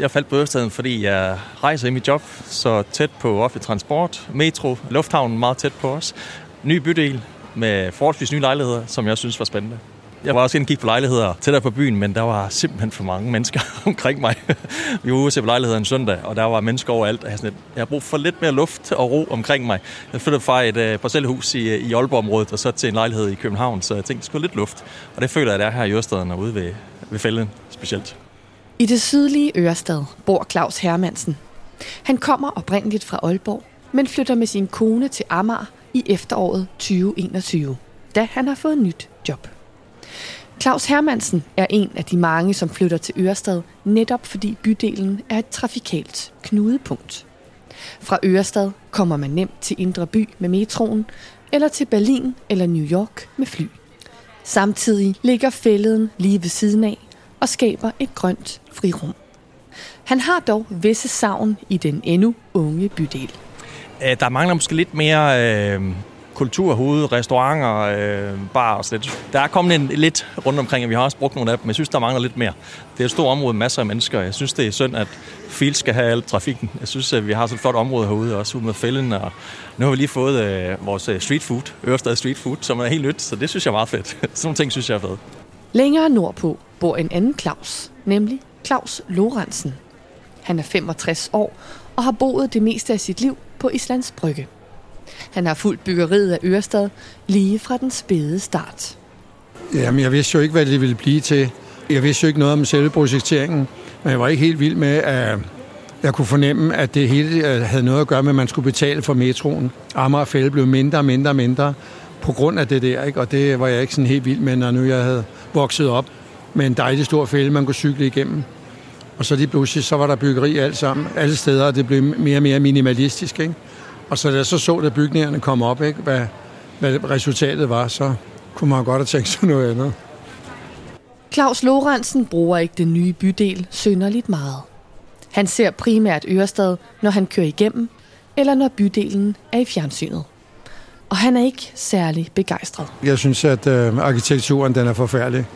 Jeg faldt på Ørestaden, fordi jeg rejser i mit job så tæt på offentlig transport, metro, lufthavnen meget tæt på os. Ny bydel med forholdsvis nye lejligheder, som jeg synes var spændende. Jeg var også inde og kigge på lejligheder tættere på byen, men der var simpelthen for mange mennesker omkring mig. Vi var ude og se på lejligheder en søndag, og der var mennesker overalt. Jeg, sådan jeg har brug for lidt mere luft og ro omkring mig. Jeg flyttede fra et uh, parcelhus i, øh, i Aalborg-området og så til en lejlighed i København, så jeg tænkte, det skulle lidt luft. Og det føler jeg, at der er her i Ørestaden og ude ved, ved fælden specielt. I det sydlige Ørestad bor Claus Hermansen. Han kommer oprindeligt fra Aalborg, men flytter med sin kone til Amager i efteråret 2021, da han har fået nyt job. Claus Hermansen er en af de mange, som flytter til Ørestad, netop fordi bydelen er et trafikalt knudepunkt. Fra Ørestad kommer man nemt til Indre By med metroen, eller til Berlin eller New York med fly. Samtidig ligger fælleden lige ved siden af og skaber et grønt frirum. Han har dog visse savn i den endnu unge bydel. Der mangler måske lidt mere øh, kulturhoved, restauranter, øh, bar og lidt. Der er kommet en, lidt rundt omkring, og vi har også brugt nogle af dem, men jeg synes, der mangler lidt mere. Det er et stort område med masser af mennesker. Jeg synes, det er synd, at Fields skal have al trafikken. Jeg synes, at vi har sådan et flot område herude, også ude med fælden, og nu har vi lige fået øh, vores øh, street food, Ørestad Street Food, som er helt nyt, så det synes jeg er meget fedt. sådan nogle ting synes jeg er fedt. Længere nordpå bor en anden Claus, nemlig Claus Lorentzen. Han er 65 år og har boet det meste af sit liv på Islands Brygge. Han har fulgt byggeriet af Ørestad lige fra den spæde start. Jamen, jeg vidste jo ikke, hvad det ville blive til. Jeg vidste jo ikke noget om selve projekteringen, men jeg var ikke helt vild med, at jeg kunne fornemme, at det hele øh, havde noget at gøre med, at man skulle betale for metroen. Amager Fælde blev mindre og mindre og mindre på grund af det der, ikke? og det var jeg ikke sådan helt vild med, når nu jeg havde vokset op med en dejlig stor fælde, man kunne cykle igennem. Og så lige pludselig, så var der byggeri alt sammen, alle steder, og det blev mere og mere minimalistisk. Ikke? Og så da jeg så så, at bygningerne kom op, ikke, hvad, hvad resultatet var, så kunne man godt have tænkt sig noget andet. Claus Lorentzen bruger ikke den nye bydel synderligt meget. Han ser primært Ørestad, når han kører igennem, eller når bydelen er i fjernsynet. Og han er ikke særlig begejstret. Jeg synes, at øh, arkitekturen den er forfærdelig.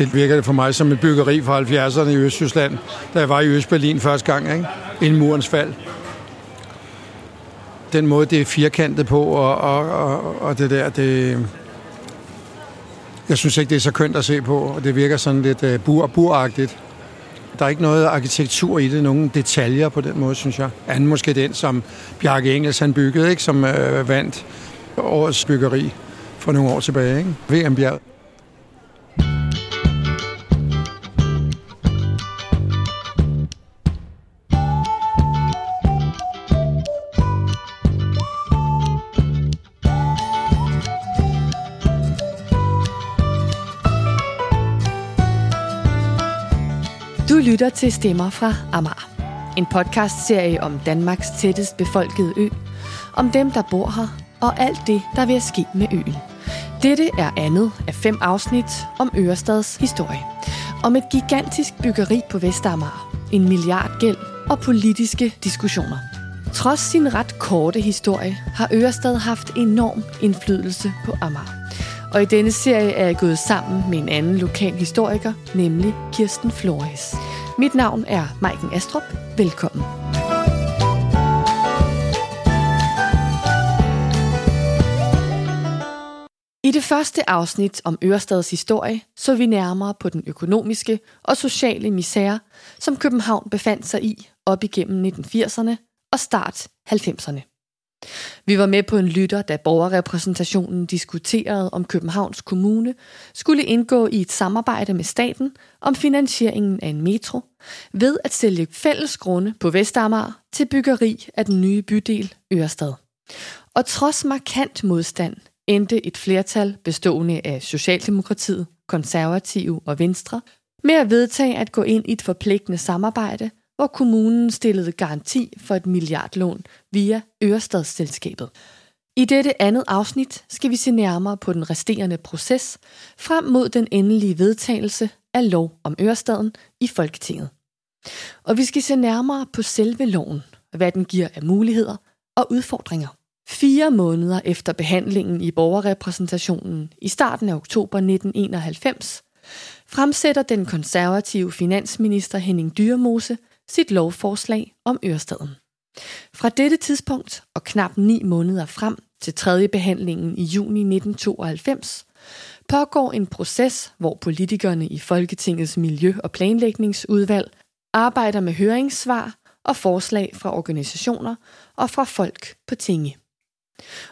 Det virker for mig som et byggeri fra 70'erne i Østjylland, da jeg var i Østberlin første gang, ikke? inden murens fald den måde, det er firkantet på, og, og, og, og det der, det... Jeg synes ikke, det er så kønt at se på, og det virker sådan lidt uh, bur, buragtigt. Der er ikke noget arkitektur i det, nogen detaljer på den måde, synes jeg. Anden måske den, som Bjarke Engels han byggede, ikke? som uh, vandt årets byggeri for nogle år tilbage. Ikke? VM Bjerg. Lytter til Stemmer fra Amager. En podcastserie om Danmarks tættest befolkede ø. Om dem, der bor her, og alt det, der vil ske med øen. Dette er andet af fem afsnit om Ørestads historie. Om et gigantisk byggeri på Vestamager, en milliard gæld og politiske diskussioner. Trods sin ret korte historie har Ørestad haft enorm indflydelse på Amager. Og i denne serie er jeg gået sammen med en anden lokal historiker, nemlig Kirsten Flores. Mit navn er Maiken Astrup. Velkommen. I det første afsnit om Ørestads historie så vi nærmere på den økonomiske og sociale misære, som København befandt sig i op igennem 1980'erne og start 90'erne. Vi var med på en lytter, da borgerrepræsentationen diskuterede, om Københavns Kommune skulle indgå i et samarbejde med staten om finansieringen af en metro ved at sælge fælles grunde på Vestamager til byggeri af den nye bydel Ørestad. Og trods markant modstand endte et flertal bestående af Socialdemokratiet, Konservative og Venstre med at vedtage at gå ind i et forpligtende samarbejde hvor kommunen stillede garanti for et milliardlån via Ørestadsselskabet. I dette andet afsnit skal vi se nærmere på den resterende proces frem mod den endelige vedtagelse af lov om Ørestaden i Folketinget. Og vi skal se nærmere på selve loven, hvad den giver af muligheder og udfordringer. Fire måneder efter behandlingen i borgerrepræsentationen i starten af oktober 1991, fremsætter den konservative finansminister Henning Dyrmose sit lovforslag om Ørestaden. Fra dette tidspunkt og knap ni måneder frem til tredje behandlingen i juni 1992 pågår en proces, hvor politikerne i Folketingets Miljø- og Planlægningsudvalg arbejder med høringssvar og forslag fra organisationer og fra folk på tinge.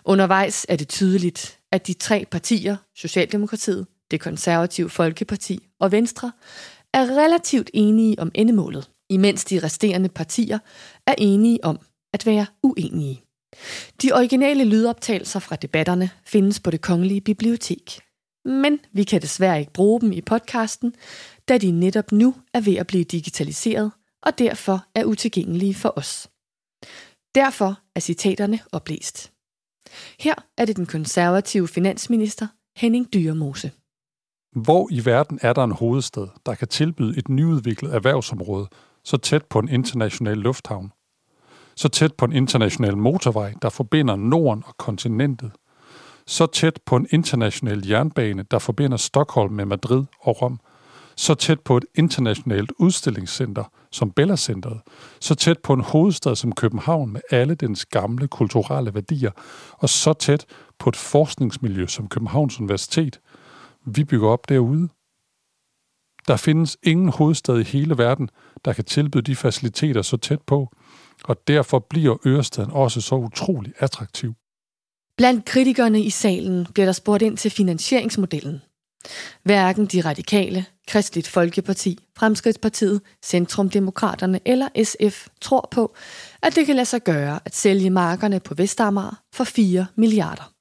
Undervejs er det tydeligt, at de tre partier, Socialdemokratiet, det konservative Folkeparti og Venstre, er relativt enige om endemålet, imens de resterende partier er enige om at være uenige. De originale lydoptagelser fra debatterne findes på det kongelige bibliotek. Men vi kan desværre ikke bruge dem i podcasten, da de netop nu er ved at blive digitaliseret og derfor er utilgængelige for os. Derfor er citaterne oplæst. Her er det den konservative finansminister Henning Dyremose. Hvor i verden er der en hovedstad, der kan tilbyde et nyudviklet erhvervsområde så tæt på en international lufthavn? Så tæt på en international motorvej, der forbinder Norden og kontinentet? Så tæt på en international jernbane, der forbinder Stockholm med Madrid og Rom? Så tæt på et internationalt udstillingscenter som Bella Centeret? Så tæt på en hovedstad som København med alle dens gamle kulturelle værdier? Og så tæt på et forskningsmiljø som Københavns Universitet – vi bygger op derude. Der findes ingen hovedstad i hele verden, der kan tilbyde de faciliteter så tæt på, og derfor bliver Ørestaden også så utrolig attraktiv. Blandt kritikerne i salen bliver der spurgt ind til finansieringsmodellen. Hverken de radikale, Kristeligt Folkeparti, Fremskridtspartiet, Centrumdemokraterne eller SF tror på, at det kan lade sig gøre at sælge markerne på Vestamager for 4 milliarder.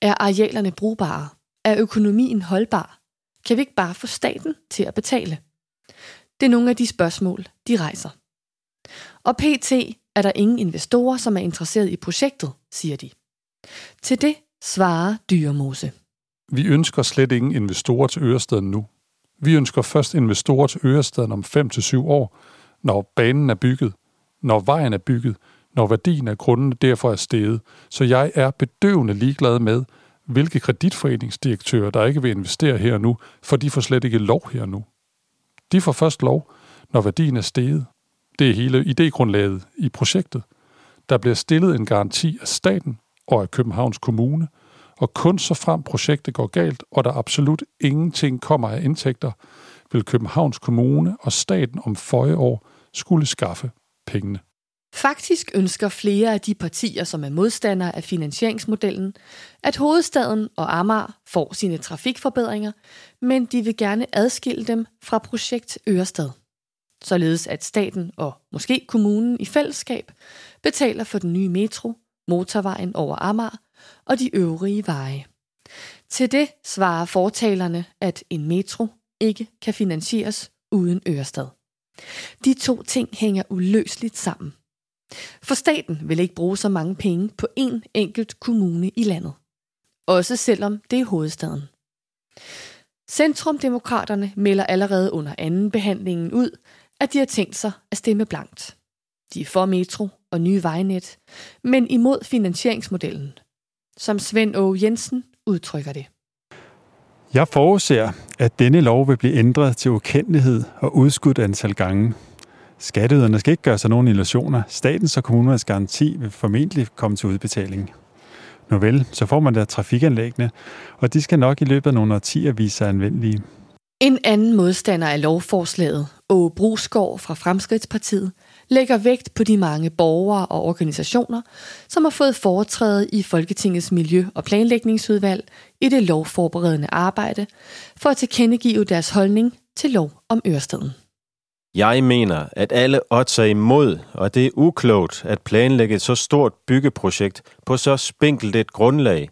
Er arealerne brugbare? Er økonomien holdbar? Kan vi ikke bare få staten til at betale? Det er nogle af de spørgsmål, de rejser. Og pt. er der ingen investorer, som er interesseret i projektet, siger de. Til det svarer Dyremose. Vi ønsker slet ingen investorer til Ørestaden nu. Vi ønsker først investorer til Ørestaden om 5-7 år, når banen er bygget, når vejen er bygget, når værdien af grundene derfor er steget. Så jeg er bedøvende ligeglad med, hvilke kreditforeningsdirektører, der ikke vil investere her nu, for de får slet ikke lov her nu. De får først lov, når værdien er steget. Det er hele idégrundlaget i projektet. Der bliver stillet en garanti af staten og af Københavns Kommune, og kun så frem projektet går galt, og der absolut ingenting kommer af indtægter, vil Københavns Kommune og staten om føje år skulle skaffe pengene. Faktisk ønsker flere af de partier, som er modstandere af finansieringsmodellen, at hovedstaden og Amager får sine trafikforbedringer, men de vil gerne adskille dem fra projekt Ørestad. Således at staten og måske kommunen i fællesskab betaler for den nye metro, motorvejen over Amager og de øvrige veje. Til det svarer fortalerne, at en metro ikke kan finansieres uden Ørestad. De to ting hænger uløseligt sammen. For staten vil ikke bruge så mange penge på én enkelt kommune i landet. Også selvom det er hovedstaden. Centrumdemokraterne melder allerede under anden behandlingen ud, at de har tænkt sig at stemme blankt. De er for metro og nye vejnet, men imod finansieringsmodellen. Som Svend O. Jensen udtrykker det. Jeg forudser, at denne lov vil blive ændret til ukendelighed og udskudt antal gange. Skatteyderne skal ikke gøre sig nogen illusioner. Statens og kommunernes garanti vil formentlig komme til udbetaling. Nu vel, så får man da trafikanlæggene, og de skal nok i løbet af nogle årtier vise sig anvendelige. En anden modstander af lovforslaget, Åge Brusgaard fra Fremskridtspartiet, lægger vægt på de mange borgere og organisationer, som har fået foretræde i Folketingets Miljø- og Planlægningsudvalg i det lovforberedende arbejde for at tilkendegive deres holdning til lov om Ørestaden. Jeg mener, at alle odds er imod, og det er uklogt at planlægge et så stort byggeprojekt på så spinkelt et grundlag.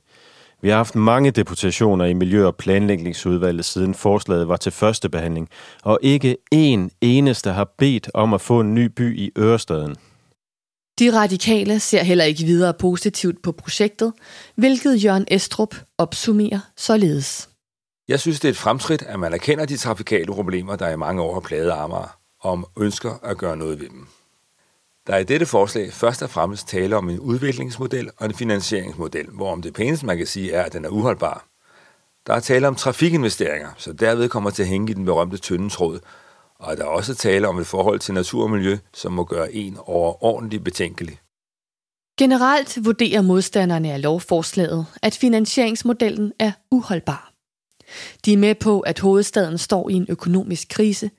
Vi har haft mange deputationer i Miljø- og Planlægningsudvalget siden forslaget var til første behandling, og ikke én eneste har bedt om at få en ny by i Ørestaden. De radikale ser heller ikke videre positivt på projektet, hvilket Jørgen Estrup opsummerer således. Jeg synes, det er et fremskridt, at man erkender de trafikale problemer, der i mange år har plaget Amager om ønsker at gøre noget ved dem. Der er i dette forslag først og fremmest tale om en udviklingsmodel og en finansieringsmodel, hvorom det pæneste man kan sige er, at den er uholdbar. Der er tale om trafikinvesteringer, så derved kommer til at hænge i den berømte tynde tråd, og der er også tale om et forhold til natur og miljø, som må gøre en overordentligt betænkelig. Generelt vurderer modstanderne af lovforslaget, at finansieringsmodellen er uholdbar. De er med på, at hovedstaden står i en økonomisk krise,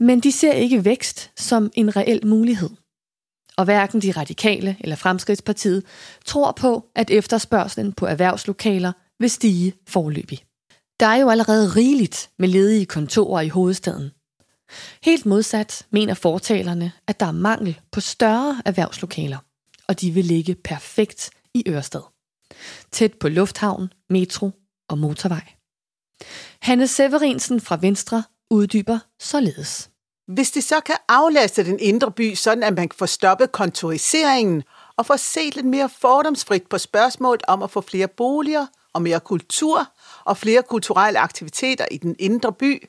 men de ser ikke vækst som en reel mulighed. Og hverken de radikale eller Fremskridtspartiet tror på, at efterspørgselen på erhvervslokaler vil stige forløbig. Der er jo allerede rigeligt med ledige kontorer i hovedstaden. Helt modsat mener fortalerne, at der er mangel på større erhvervslokaler, og de vil ligge perfekt i Ørsted. Tæt på lufthavn, metro og motorvej. Hanne Severinsen fra Venstre uddyber således. Hvis det så kan aflaste den indre by, sådan at man kan få stoppet kontoriseringen og få set lidt mere fordomsfrit på spørgsmålet om at få flere boliger og mere kultur og flere kulturelle aktiviteter i den indre by,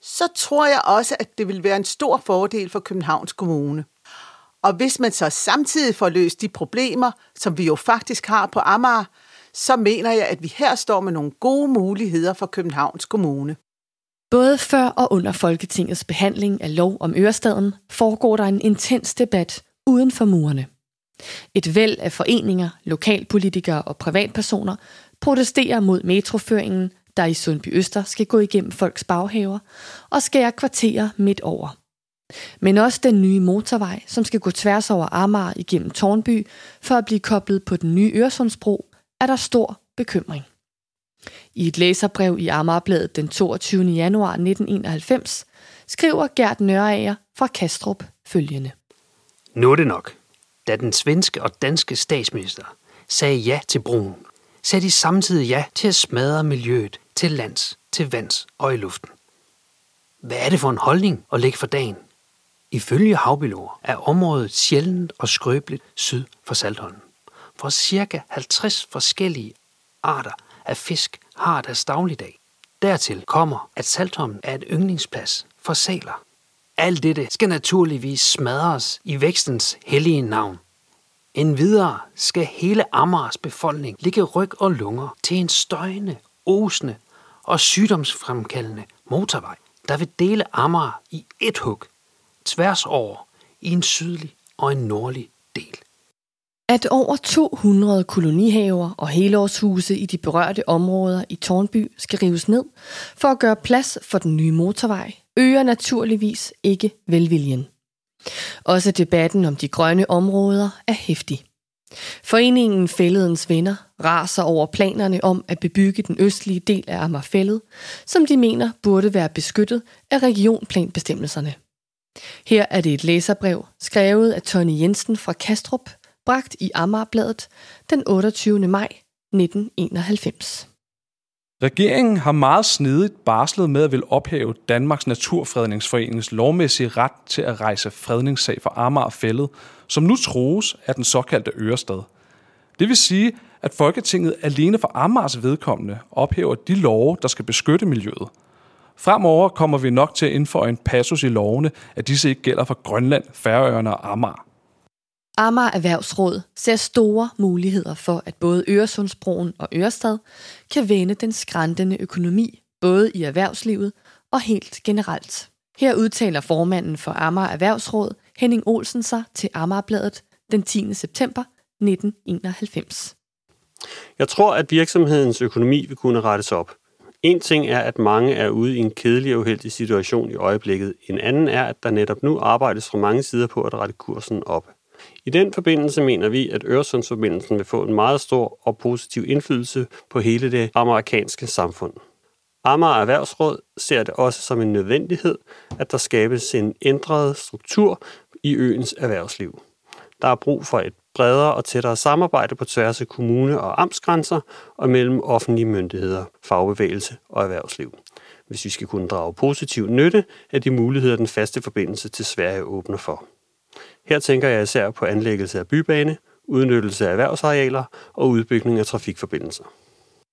så tror jeg også, at det vil være en stor fordel for Københavns Kommune. Og hvis man så samtidig får løst de problemer, som vi jo faktisk har på Amager, så mener jeg, at vi her står med nogle gode muligheder for Københavns Kommune. Både før og under Folketingets behandling af lov om Ørestaden foregår der en intens debat uden for murene. Et væld af foreninger, lokalpolitikere og privatpersoner protesterer mod metroføringen, der i Sundby Øster skal gå igennem folks baghaver og skære kvarterer midt over. Men også den nye motorvej, som skal gå tværs over Amager igennem Tornby for at blive koblet på den nye Øresundsbro, er der stor bekymring. I et læserbrev i Amagerbladet den 22. januar 1991 skriver Gert Nørager fra Kastrup følgende. Nu er det nok. Da den svenske og danske statsminister sagde ja til broen, sagde de samtidig ja til at smadre miljøet til lands, til vands og i luften. Hvad er det for en holdning at lægge for dagen? Ifølge havbiologer er området sjældent og skrøbeligt syd for Saltholm. For cirka 50 forskellige arter af fisk har deres dagligdag. Dertil kommer, at Saltholm er et yndlingsplads for saler. Alt dette skal naturligvis smadres i vækstens hellige navn. Endvidere skal hele Amagers befolkning ligge ryg og lunger til en støjende, osende og sygdomsfremkaldende motorvej, der vil dele Amager i et hug, tværs over i en sydlig og en nordlig del. At over 200 kolonihaver og helårshuse i de berørte områder i Tornby skal rives ned for at gøre plads for den nye motorvej, øger naturligvis ikke velviljen. Også debatten om de grønne områder er hæftig. Foreningen Fælledens Venner raser over planerne om at bebygge den østlige del af Amagerfællet, som de mener burde være beskyttet af regionplanbestemmelserne. Her er det et læserbrev, skrevet af Tony Jensen fra Kastrup, bragt i Amagerbladet den 28. maj 1991. Regeringen har meget snedigt barslet med at vil ophæve Danmarks Naturfredningsforeningens lovmæssige ret til at rejse fredningssag for Amager Fællet, som nu troes af den såkaldte Ørestad. Det vil sige, at Folketinget alene for Amagers vedkommende ophæver de love, der skal beskytte miljøet. Fremover kommer vi nok til at indføre en passus i lovene, at disse ikke gælder for Grønland, Færøerne og Amager. Amager Erhvervsråd ser store muligheder for, at både Øresundsbroen og Ørestad kan vende den skræntende økonomi, både i erhvervslivet og helt generelt. Her udtaler formanden for Amager Erhvervsråd, Henning Olsen, sig til Amagerbladet den 10. september 1991. Jeg tror, at virksomhedens økonomi vil kunne rettes op. En ting er, at mange er ude i en kedelig og uheldig situation i øjeblikket. En anden er, at der netop nu arbejdes fra mange sider på at rette kursen op. I den forbindelse mener vi, at Øresundsforbindelsen vil få en meget stor og positiv indflydelse på hele det amerikanske samfund. Amager Erhvervsråd ser det også som en nødvendighed, at der skabes en ændret struktur i øens erhvervsliv. Der er brug for et bredere og tættere samarbejde på tværs af kommune- og amtsgrænser og mellem offentlige myndigheder, fagbevægelse og erhvervsliv. Hvis vi skal kunne drage positiv nytte af de muligheder, den faste forbindelse til Sverige åbner for. Her tænker jeg især på anlæggelse af bybane, udnyttelse af erhvervsarealer og udbygning af trafikforbindelser.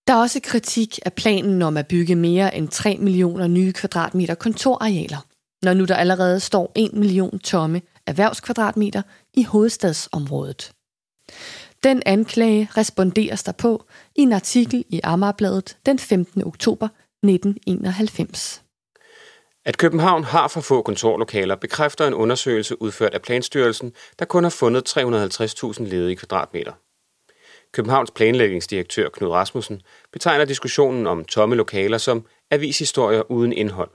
Der er også kritik af planen om at bygge mere end 3 millioner nye kvadratmeter kontorarealer, når nu der allerede står 1 million tomme erhvervskvadratmeter i hovedstadsområdet. Den anklage responderes der på i en artikel i Amagerbladet den 15. oktober 1991. At København har for få kontorlokaler bekræfter en undersøgelse udført af Planstyrelsen, der kun har fundet 350.000 ledige kvadratmeter. Københavns planlægningsdirektør Knud Rasmussen betegner diskussionen om tomme lokaler som avishistorier uden indhold.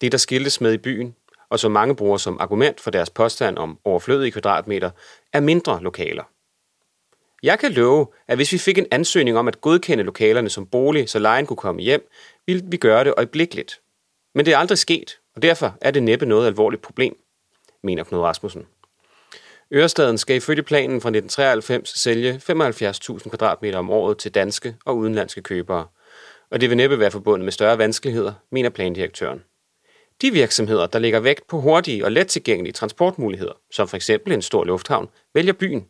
Det, der skiltes med i byen, og som mange bruger som argument for deres påstand om overflødige kvadratmeter, er mindre lokaler. Jeg kan love, at hvis vi fik en ansøgning om at godkende lokalerne som bolig, så lejen kunne komme hjem, ville vi gøre det øjeblikkeligt. Men det er aldrig sket, og derfor er det næppe noget alvorligt problem, mener Knud Rasmussen. Ørestaden skal ifølge planen fra 1993 sælge 75.000 kvadratmeter om året til danske og udenlandske købere, og det vil næppe være forbundet med større vanskeligheder, mener plandirektøren. De virksomheder, der lægger vægt på hurtige og let tilgængelige transportmuligheder, som for eksempel en stor lufthavn, vælger byen.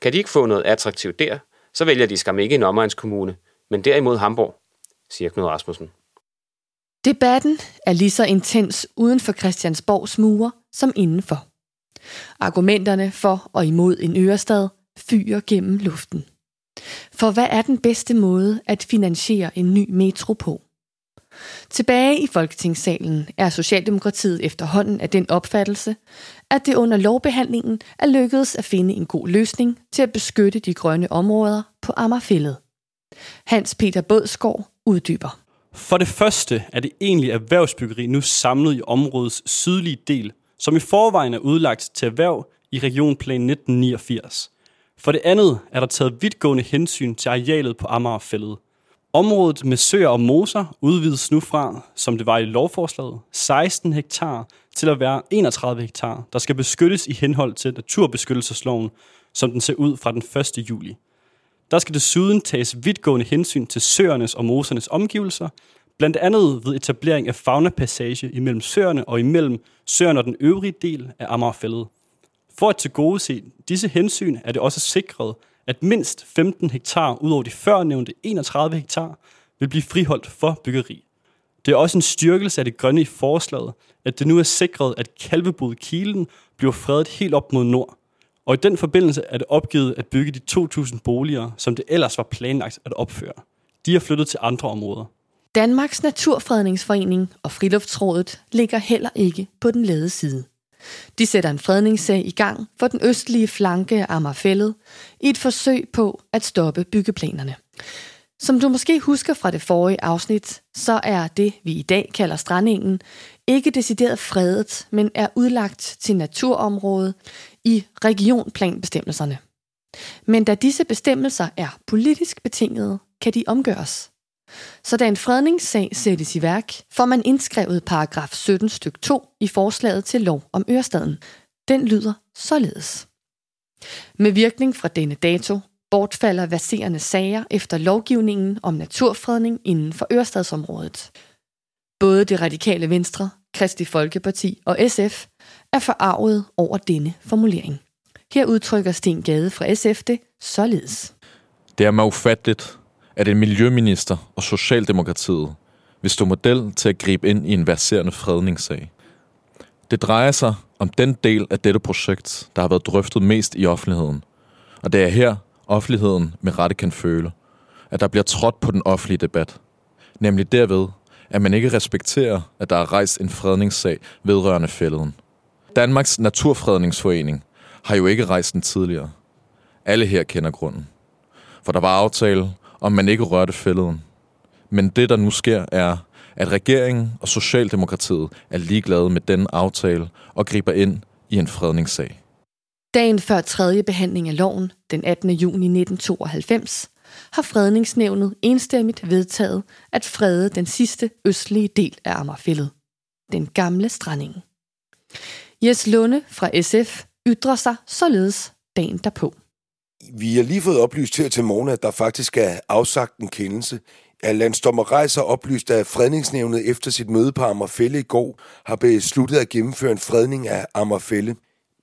Kan de ikke få noget attraktivt der, så vælger de skam ikke en omegnskommune, men derimod Hamburg, siger Knud Rasmussen. Debatten er lige så intens uden for Christiansborgs mure som indenfor. Argumenterne for og imod en ørestad fyrer gennem luften. For hvad er den bedste måde at finansiere en ny metro på? Tilbage i Folketingssalen er Socialdemokratiet efterhånden af den opfattelse, at det under lovbehandlingen er lykkedes at finde en god løsning til at beskytte de grønne områder på Amagerfællet. Hans Peter Bådsgaard uddyber. For det første er det egentlig erhvervsbyggeri nu samlet i områdets sydlige del, som i forvejen er udlagt til erhverv i Regionplan 1989. For det andet er der taget vidtgående hensyn til arealet på Amagerfældet. Området med søer og moser udvides nu fra, som det var i lovforslaget, 16 hektar til at være 31 hektar, der skal beskyttes i henhold til naturbeskyttelsesloven, som den ser ud fra den 1. juli. Der skal desuden tages vidtgående hensyn til søernes og mosernes omgivelser, blandt andet ved etablering af faunapassage imellem søerne og imellem søerne og den øvrige del af Amagerfældet. For at tilgodese disse hensyn er det også sikret, at mindst 15 hektar ud over de førnævnte 31 hektar vil blive friholdt for byggeri. Det er også en styrkelse af det grønne i forslaget, at det nu er sikret, at kalvebod Kilen bliver fredet helt op mod nord. Og i den forbindelse er det opgivet at bygge de 2.000 boliger, som det ellers var planlagt at opføre. De er flyttet til andre områder. Danmarks Naturfredningsforening og Friluftsrådet ligger heller ikke på den lade side. De sætter en fredningssag i gang for den østlige flanke af Amagerfællet i et forsøg på at stoppe byggeplanerne. Som du måske husker fra det forrige afsnit, så er det, vi i dag kalder strandingen, ikke decideret fredet, men er udlagt til naturområde i regionplanbestemmelserne. Men da disse bestemmelser er politisk betingede, kan de omgøres. Så da en fredningssag sættes i værk, får man indskrevet paragraf 17 styk 2 i forslaget til lov om Ørestaden. Den lyder således. Med virkning fra denne dato bortfalder verserende sager efter lovgivningen om naturfredning inden for Ørestadsområdet. Både det radikale Venstre, Kristi Folkeparti og SF er forarvet over denne formulering. Her udtrykker Sten Gade fra SF det således. Det er mig ufatteligt, at en miljøminister og Socialdemokratiet vil stå model til at gribe ind i en verserende fredningssag. Det drejer sig om den del af dette projekt, der har været drøftet mest i offentligheden. Og det er her, offentligheden med rette kan føle, at der bliver trådt på den offentlige debat. Nemlig derved, at man ikke respekterer, at der er rejst en fredningssag vedrørende fælleden. Danmarks Naturfredningsforening har jo ikke rejst den tidligere. Alle her kender grunden. For der var aftale om man ikke rørte fælleden. Men det, der nu sker, er, at regeringen og Socialdemokratiet er ligeglade med den aftale og griber ind i en fredningssag. Dagen før tredje behandling af loven, den 18. juni 1992, har fredningsnævnet enstemmigt vedtaget at frede den sidste østlige del af Amagerfællet, den gamle stranding. Jes Lunde fra SF ytrer sig således dagen derpå. Vi har lige fået oplyst her til morgen, at der faktisk er afsagt en kendelse. At landsdommer Rejser oplyst, at fredningsnævnet efter sit møde på Ammerfælde i går har besluttet at gennemføre en fredning af Ammerfælde.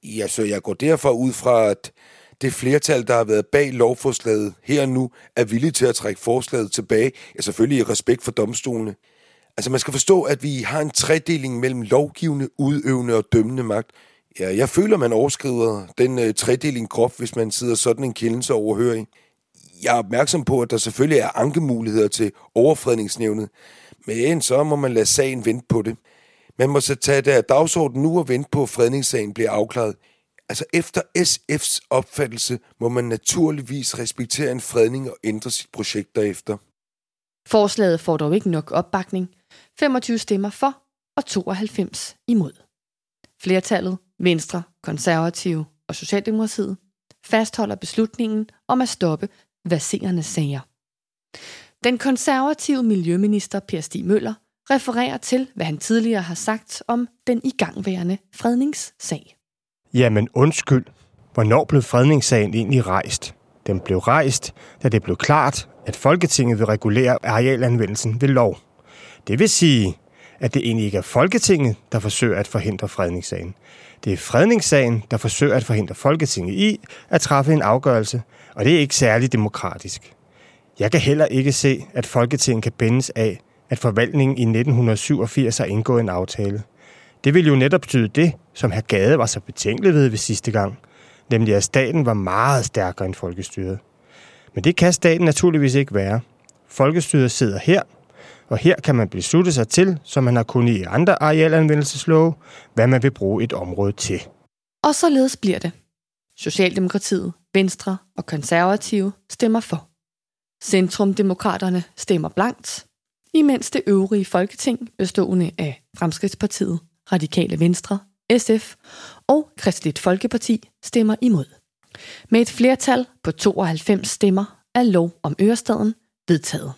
Ja, så jeg går derfor ud fra, at det flertal, der har været bag lovforslaget her og nu, er villige til at trække forslaget tilbage, ja selvfølgelig i respekt for domstolene. Altså man skal forstå, at vi har en tredeling mellem lovgivende, udøvende og dømmende magt. Ja, jeg føler, man overskrider den øh, tredeling krop, hvis man sidder sådan en kendelse overhøring. Jeg er opmærksom på, at der selvfølgelig er ankemuligheder til overfredningsnævnet, men så må man lade sagen vente på det. Man må så tage det af dagsordenen nu og vente på, at fredningssagen bliver afklaret. Altså efter SF's opfattelse må man naturligvis respektere en fredning og ændre sit projekt derefter. Forslaget får dog ikke nok opbakning. 25 stemmer for og 92 imod. Flertallet, Venstre, Konservative og Socialdemokratiet, fastholder beslutningen om at stoppe verserende sager. Den konservative miljøminister Per Stig Møller refererer til, hvad han tidligere har sagt om den igangværende fredningssag. Jamen undskyld. Hvornår blev fredningssagen egentlig rejst? Den blev rejst, da det blev klart, at Folketinget vil regulere arealanvendelsen ved lov. Det vil sige, at det egentlig ikke er Folketinget, der forsøger at forhindre fredningssagen. Det er fredningssagen, der forsøger at forhindre Folketinget i at træffe en afgørelse, og det er ikke særlig demokratisk. Jeg kan heller ikke se, at Folketinget kan bindes af, at forvaltningen i 1987 har indgået en aftale. Det ville jo netop betyde det, som herr Gade var så betænkelig ved ved sidste gang, nemlig at staten var meget stærkere end folkestyret. Men det kan staten naturligvis ikke være. Folkestyret sidder her, og her kan man beslutte sig til, som man har kunnet i andre arealanvendelseslove, hvad man vil bruge et område til. Og således bliver det. Socialdemokratiet, Venstre og Konservative stemmer for. Centrumdemokraterne stemmer blankt, imens det øvrige folketing bestående af Fremskridtspartiet, Radikale Venstre, SF og Kristeligt Folkeparti stemmer imod. Med et flertal på 92 stemmer er lov om Ørestaden vedtaget.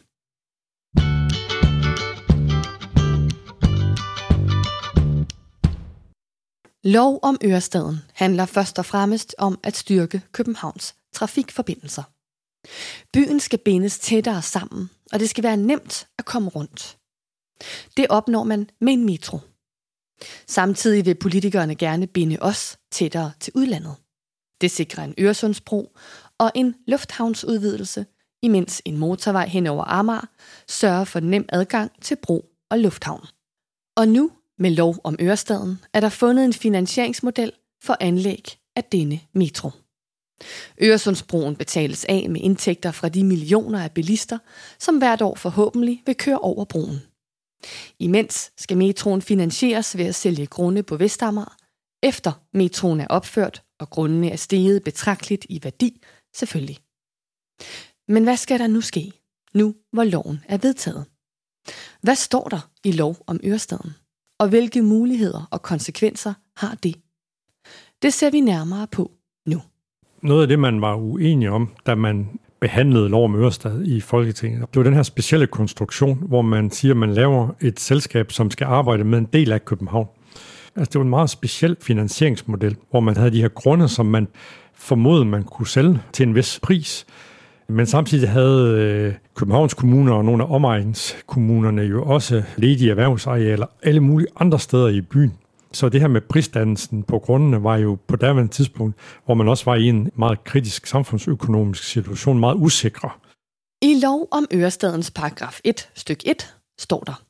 Lov om Ørestaden handler først og fremmest om at styrke Københavns trafikforbindelser. Byen skal bindes tættere sammen, og det skal være nemt at komme rundt. Det opnår man med en metro. Samtidig vil politikerne gerne binde os tættere til udlandet. Det sikrer en Øresundsbro og en lufthavnsudvidelse, imens en motorvej hen over Amager sørger for nem adgang til bro og lufthavn. Og nu, med lov om Ørestaden, er der fundet en finansieringsmodel for anlæg af denne metro. Øresundsbroen betales af med indtægter fra de millioner af bilister, som hvert år forhåbentlig vil køre over broen. Imens skal metroen finansieres ved at sælge grunde på Vestamager, efter metroen er opført og grundene er steget betragteligt i værdi, selvfølgelig. Men hvad skal der nu ske, nu hvor loven er vedtaget? Hvad står der i lov om Ørestaden? Og hvilke muligheder og konsekvenser har det? Det ser vi nærmere på nu. Noget af det, man var uenig om, da man behandlede lov om Ørestad i Folketinget. Det var den her specielle konstruktion, hvor man siger, at man laver et selskab, som skal arbejde med en del af København. Altså, det var en meget speciel finansieringsmodel, hvor man havde de her grunde, som man formodede, man kunne sælge til en vis pris. Men samtidig havde øh, Københavns Kommune og nogle af omegnskommunerne jo også ledige erhvervsarealer alle mulige andre steder i byen. Så det her med prisdannelsen på grundene var jo på daværende tidspunkt, hvor man også var i en meget kritisk samfundsøkonomisk situation, meget usikre. I lov om Ørestadens paragraf 1, styk 1, står der.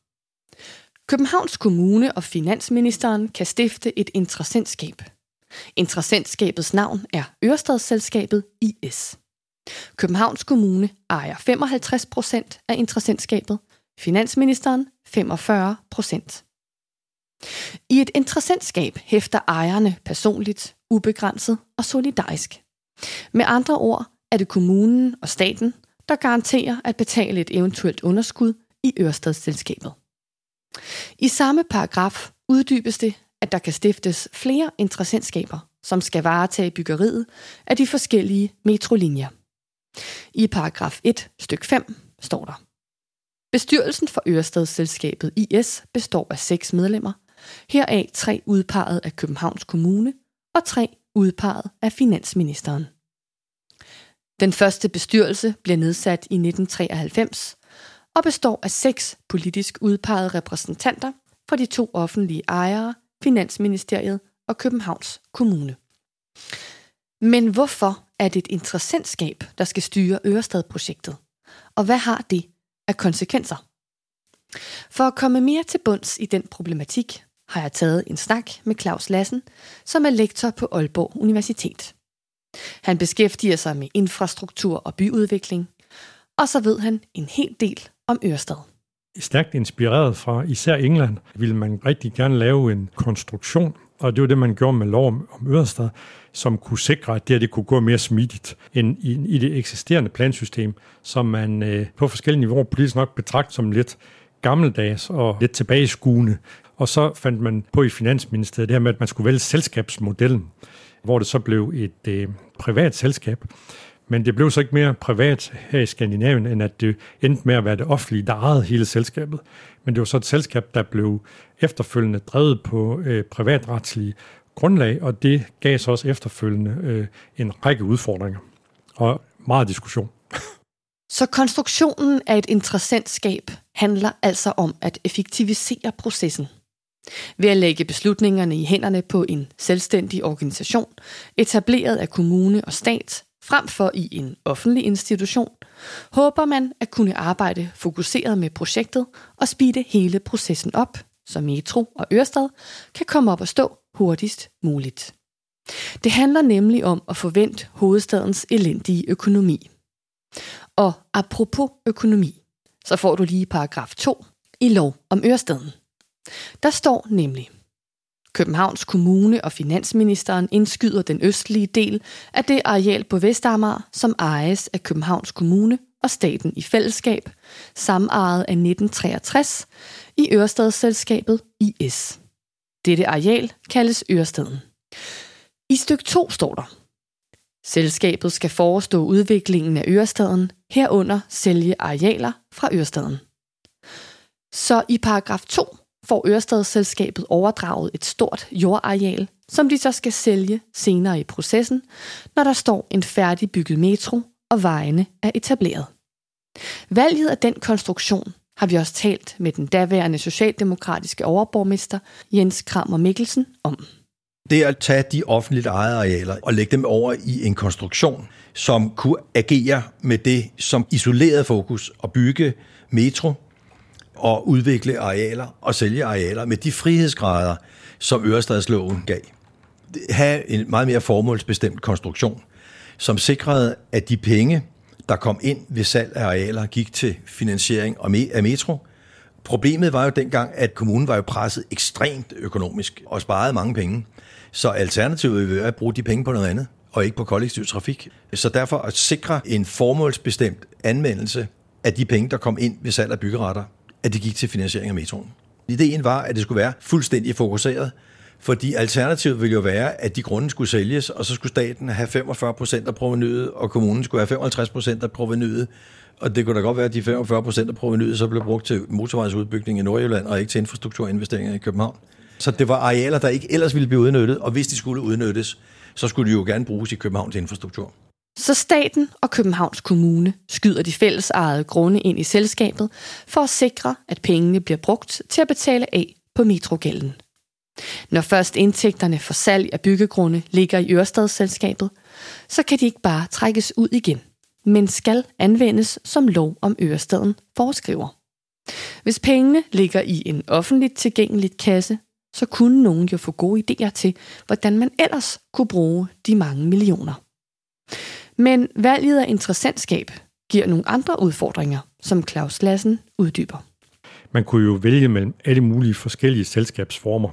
Københavns Kommune og Finansministeren kan stifte et interessentskab. Interessentskabets navn er Ørestadsselskabet IS. Københavns Kommune ejer 55 procent af interessentskabet, Finansministeren 45 procent. I et interessentskab hæfter ejerne personligt, ubegrænset og solidarisk. Med andre ord er det kommunen og staten, der garanterer at betale et eventuelt underskud i Ørestadsselskabet. I samme paragraf uddybes det, at der kan stiftes flere interessentskaber, som skal varetage byggeriet af de forskellige metrolinjer. I paragraf 1, styk 5, står der. Bestyrelsen for Ørestadsselskabet IS består af seks medlemmer, heraf tre udpeget af Københavns Kommune og tre udpeget af Finansministeren. Den første bestyrelse blev nedsat i 1993 og består af seks politisk udpegede repræsentanter for de to offentlige ejere, Finansministeriet og Københavns Kommune. Men hvorfor er det et interessentskab, der skal styre Ørestad-projektet? Og hvad har det af konsekvenser? For at komme mere til bunds i den problematik, har jeg taget en snak med Claus Lassen, som er lektor på Aalborg Universitet. Han beskæftiger sig med infrastruktur og byudvikling, og så ved han en hel del om Ørestad. stærkt inspireret fra især England, ville man rigtig gerne lave en konstruktion, og det var det, man gjorde med lov om, om Ørestad, som kunne sikre, at det her det kunne gå mere smidigt end i, i det eksisterende plansystem, som man øh, på forskellige niveauer politisk nok betragter som lidt gammeldags og lidt tilbageskuende. Og så fandt man på i Finansministeriet det her med, at man skulle vælge selskabsmodellen, hvor det så blev et øh, privat selskab. Men det blev så ikke mere privat her i Skandinavien, end at det endte med at være det offentlige, der ejede hele selskabet. Men det var så et selskab, der blev efterfølgende drevet på øh, privatretslige grundlag, og det gav så også efterfølgende øh, en række udfordringer og meget diskussion. Så konstruktionen af et interessentskab handler altså om at effektivisere processen. Ved at lægge beslutningerne i hænderne på en selvstændig organisation, etableret af kommune og stat, frem for i en offentlig institution, håber man at kunne arbejde fokuseret med projektet og speede hele processen op, så Metro og Ørestad kan komme op og stå hurtigst muligt. Det handler nemlig om at forvente hovedstadens elendige økonomi. Og apropos økonomi, så får du lige paragraf 2 i lov om Ørestaden. Der står nemlig, Københavns Kommune og Finansministeren indskyder den østlige del af det areal på Vestamager, som ejes af Københavns Kommune og staten i fællesskab, samejet af 1963 i Ørestadsselskabet IS. Dette areal kaldes Ørestaden. I styk 2 står der, Selskabet skal forestå udviklingen af Ørestaden, herunder sælge arealer fra Ørestaden. Så i paragraf 2 får Ørestadsselskabet overdraget et stort jordareal, som de så skal sælge senere i processen, når der står en færdigbygget metro og vejene er etableret. Valget af den konstruktion har vi også talt med den daværende socialdemokratiske overborgmester Jens Kramer Mikkelsen om. Det er at tage de offentligt ejede arealer og lægge dem over i en konstruktion, som kunne agere med det som isoleret fokus og bygge metro og udvikle arealer og sælge arealer med de frihedsgrader, som Ørestadsloven gav. Have en meget mere formålsbestemt konstruktion, som sikrede, at de penge, der kom ind ved salg af arealer, gik til finansiering af metro. Problemet var jo dengang, at kommunen var jo presset ekstremt økonomisk og sparede mange penge. Så alternativet ville være at bruge de penge på noget andet, og ikke på kollektiv trafik. Så derfor at sikre en formålsbestemt anvendelse af de penge, der kom ind ved salg af byggeretter, at det gik til finansiering af metroen. Ideen var, at det skulle være fuldstændig fokuseret, fordi alternativet ville jo være, at de grunde skulle sælges, og så skulle staten have 45 procent af provenyet, og kommunen skulle have 55 procent af provenyet. Og det kunne da godt være, at de 45 procent af provenyet så blev brugt til motorvejsudbygning i Nordjylland, og ikke til infrastrukturinvesteringer i København. Så det var arealer, der ikke ellers ville blive udnyttet, og hvis de skulle udnyttes, så skulle de jo gerne bruges i Københavns infrastruktur. Så staten og Københavns Kommune skyder de fællesejede grunde ind i selskabet for at sikre, at pengene bliver brugt til at betale af på metrogælden. Når først indtægterne for salg af byggegrunde ligger i Ørestadsselskabet, så kan de ikke bare trækkes ud igen, men skal anvendes som lov om Ørestaden foreskriver. Hvis pengene ligger i en offentligt tilgængelig kasse, så kunne nogen jo få gode idéer til, hvordan man ellers kunne bruge de mange millioner. Men valget af interessantskab giver nogle andre udfordringer, som Claus Lassen uddyber. Man kunne jo vælge mellem alle mulige forskellige selskabsformer.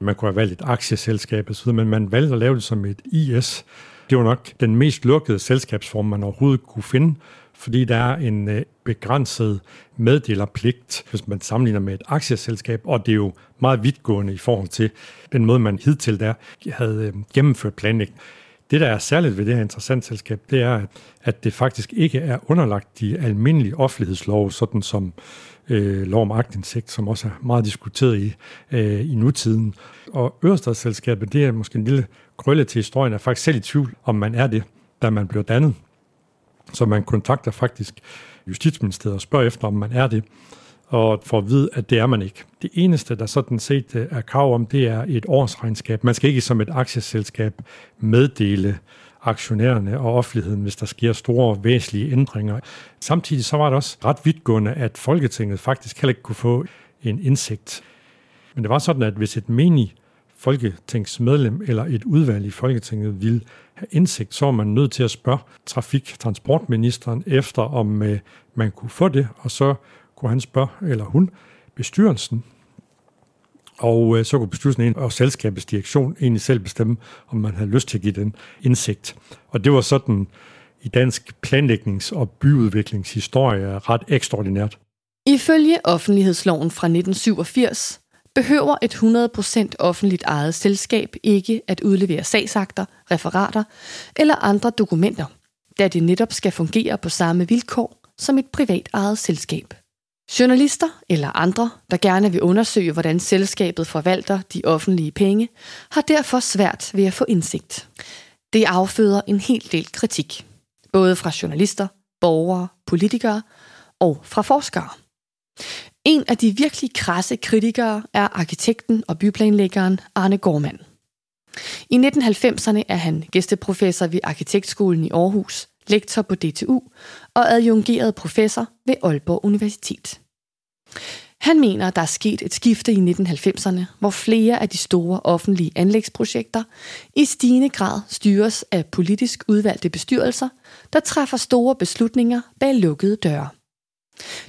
Man kunne have valgt et aktieselskab osv., men man valgte at lave det som et IS. Det var nok den mest lukkede selskabsform, man overhovedet kunne finde, fordi der er en øh, begrænset meddelerpligt, hvis man sammenligner med et aktieselskab, og det er jo meget vidtgående i forhold til den måde, man hidtil der havde øh, gennemført planlægning. Det, der er særligt ved det her interessant selskab, det er, at det faktisk ikke er underlagt de almindelige offentlighedslov, sådan som øh, lov om agtindsigt, som også er meget diskuteret i, øh, i nutiden. Og Ørestadsselskabet, det er måske en lille krølle til historien, er faktisk selv i tvivl, om man er det, da man blev dannet. Så man kontakter faktisk Justitsministeriet og spørger efter, om man er det, og får at vide, at det er man ikke. Det eneste, der sådan set øh, er krav om, det er et årsregnskab. Man skal ikke som et aktieselskab meddele aktionærerne og offentligheden, hvis der sker store væsentlige ændringer. Samtidig så var det også ret vidtgående, at Folketinget faktisk heller ikke kunne få en indsigt. Men det var sådan, at hvis et menig folketingsmedlem eller et udvalg i Folketinget ville have indsigt, så var man nødt til at spørge trafik- transportministeren efter, om øh, man kunne få det, og så kunne han spørge, eller hun, bestyrelsen. Og øh, så kunne bestyrelsen og selskabets direktion egentlig selv bestemme, om man havde lyst til at give den indsigt. Og det var sådan i dansk planlægnings- og byudviklingshistorie ret ekstraordinært. Ifølge offentlighedsloven fra 1987 behøver et 100% offentligt ejet selskab ikke at udlevere sagsakter, referater eller andre dokumenter, da det netop skal fungere på samme vilkår som et privat ejet selskab. Journalister eller andre, der gerne vil undersøge, hvordan selskabet forvalter de offentlige penge, har derfor svært ved at få indsigt. Det afføder en hel del kritik, både fra journalister, borgere, politikere og fra forskere. En af de virkelig krasse kritikere er arkitekten og byplanlæggeren Arne Gormand. I 1990'erne er han gæsteprofessor ved Arkitektskolen i Aarhus, lektor på DTU og adjungeret professor ved Aalborg Universitet. Han mener, at der er sket et skifte i 1990'erne, hvor flere af de store offentlige anlægsprojekter i stigende grad styres af politisk udvalgte bestyrelser, der træffer store beslutninger bag lukkede døre.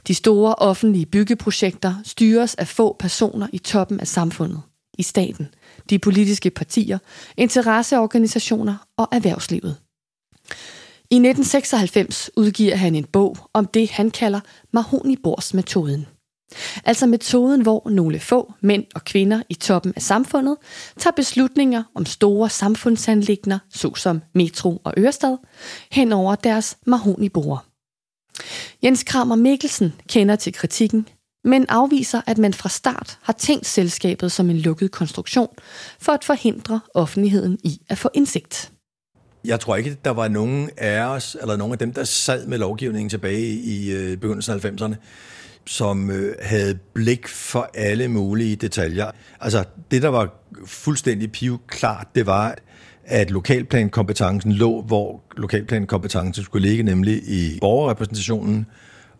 De store offentlige byggeprojekter styres af få personer i toppen af samfundet, i staten, de politiske partier, interesseorganisationer og erhvervslivet. I 1996 udgiver han en bog om det, han kalder Mahonibors-metoden. Altså metoden, hvor nogle få mænd og kvinder i toppen af samfundet tager beslutninger om store samfundsanlægner, såsom Metro og Ørestad, hen over deres mahonibord. Jens Kramer Mikkelsen kender til kritikken, men afviser, at man fra start har tænkt selskabet som en lukket konstruktion for at forhindre offentligheden i at få indsigt. Jeg tror ikke, der var nogen af os, eller nogen af dem, der sad med lovgivningen tilbage i øh, begyndelsen af 90'erne, som øh, havde blik for alle mulige detaljer. Altså, det, der var fuldstændig pivklart, det var, at lokalplankompetencen lå, hvor lokalplankompetencen skulle ligge, nemlig i borgerrepræsentationen,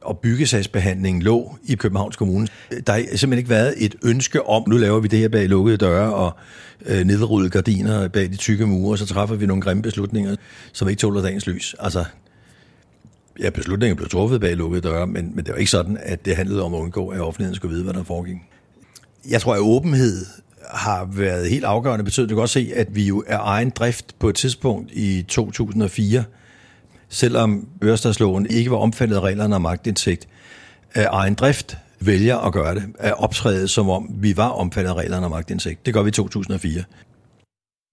og byggesagsbehandlingen lå i Københavns Kommune. Der har simpelthen ikke været et ønske om, nu laver vi det her bag lukkede døre og øh, nedrullede gardiner bag de tykke mure, og så træffer vi nogle grimme beslutninger, som ikke tåler dagens lys. Altså, ja, beslutningen blev truffet bag lukkede døre, men, men det var ikke sådan, at det handlede om at undgå, at offentligheden skulle vide, hvad der foregik. Jeg tror, at åbenhed har været helt afgørende betydning. Du kan også se, at vi jo er egen drift på et tidspunkt i 2004, selvom Ørestadsloven ikke var omfattet af reglerne om magtindsigt, af egen drift vælger at gøre det, at optræde som om vi var omfattet af reglerne om magtindsigt. Det gør vi i 2004.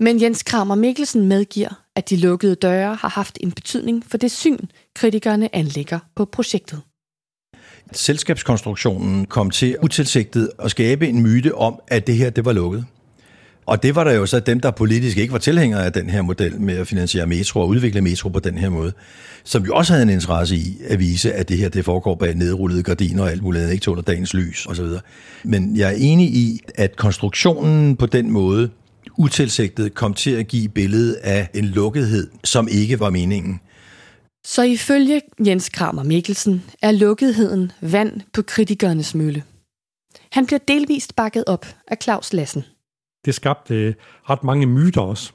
Men Jens Kramer Mikkelsen medgiver, at de lukkede døre har haft en betydning for det syn, kritikerne anlægger på projektet. Selskabskonstruktionen kom til utilsigtet at skabe en myte om, at det her det var lukket. Og det var der jo så dem, der politisk ikke var tilhængere af den her model med at finansiere metro og udvikle metro på den her måde, som jo også havde en interesse i at vise, at det her det foregår bag nedrullede gardiner og alt muligt, ikke tåler dagens lys osv. Men jeg er enig i, at konstruktionen på den måde utilsigtet kom til at give billedet af en lukkethed, som ikke var meningen. Så ifølge Jens Kramer Mikkelsen er lukketheden vand på kritikernes mølle. Han bliver delvist bakket op af Claus Lassen. Det skabte øh, ret mange myter også.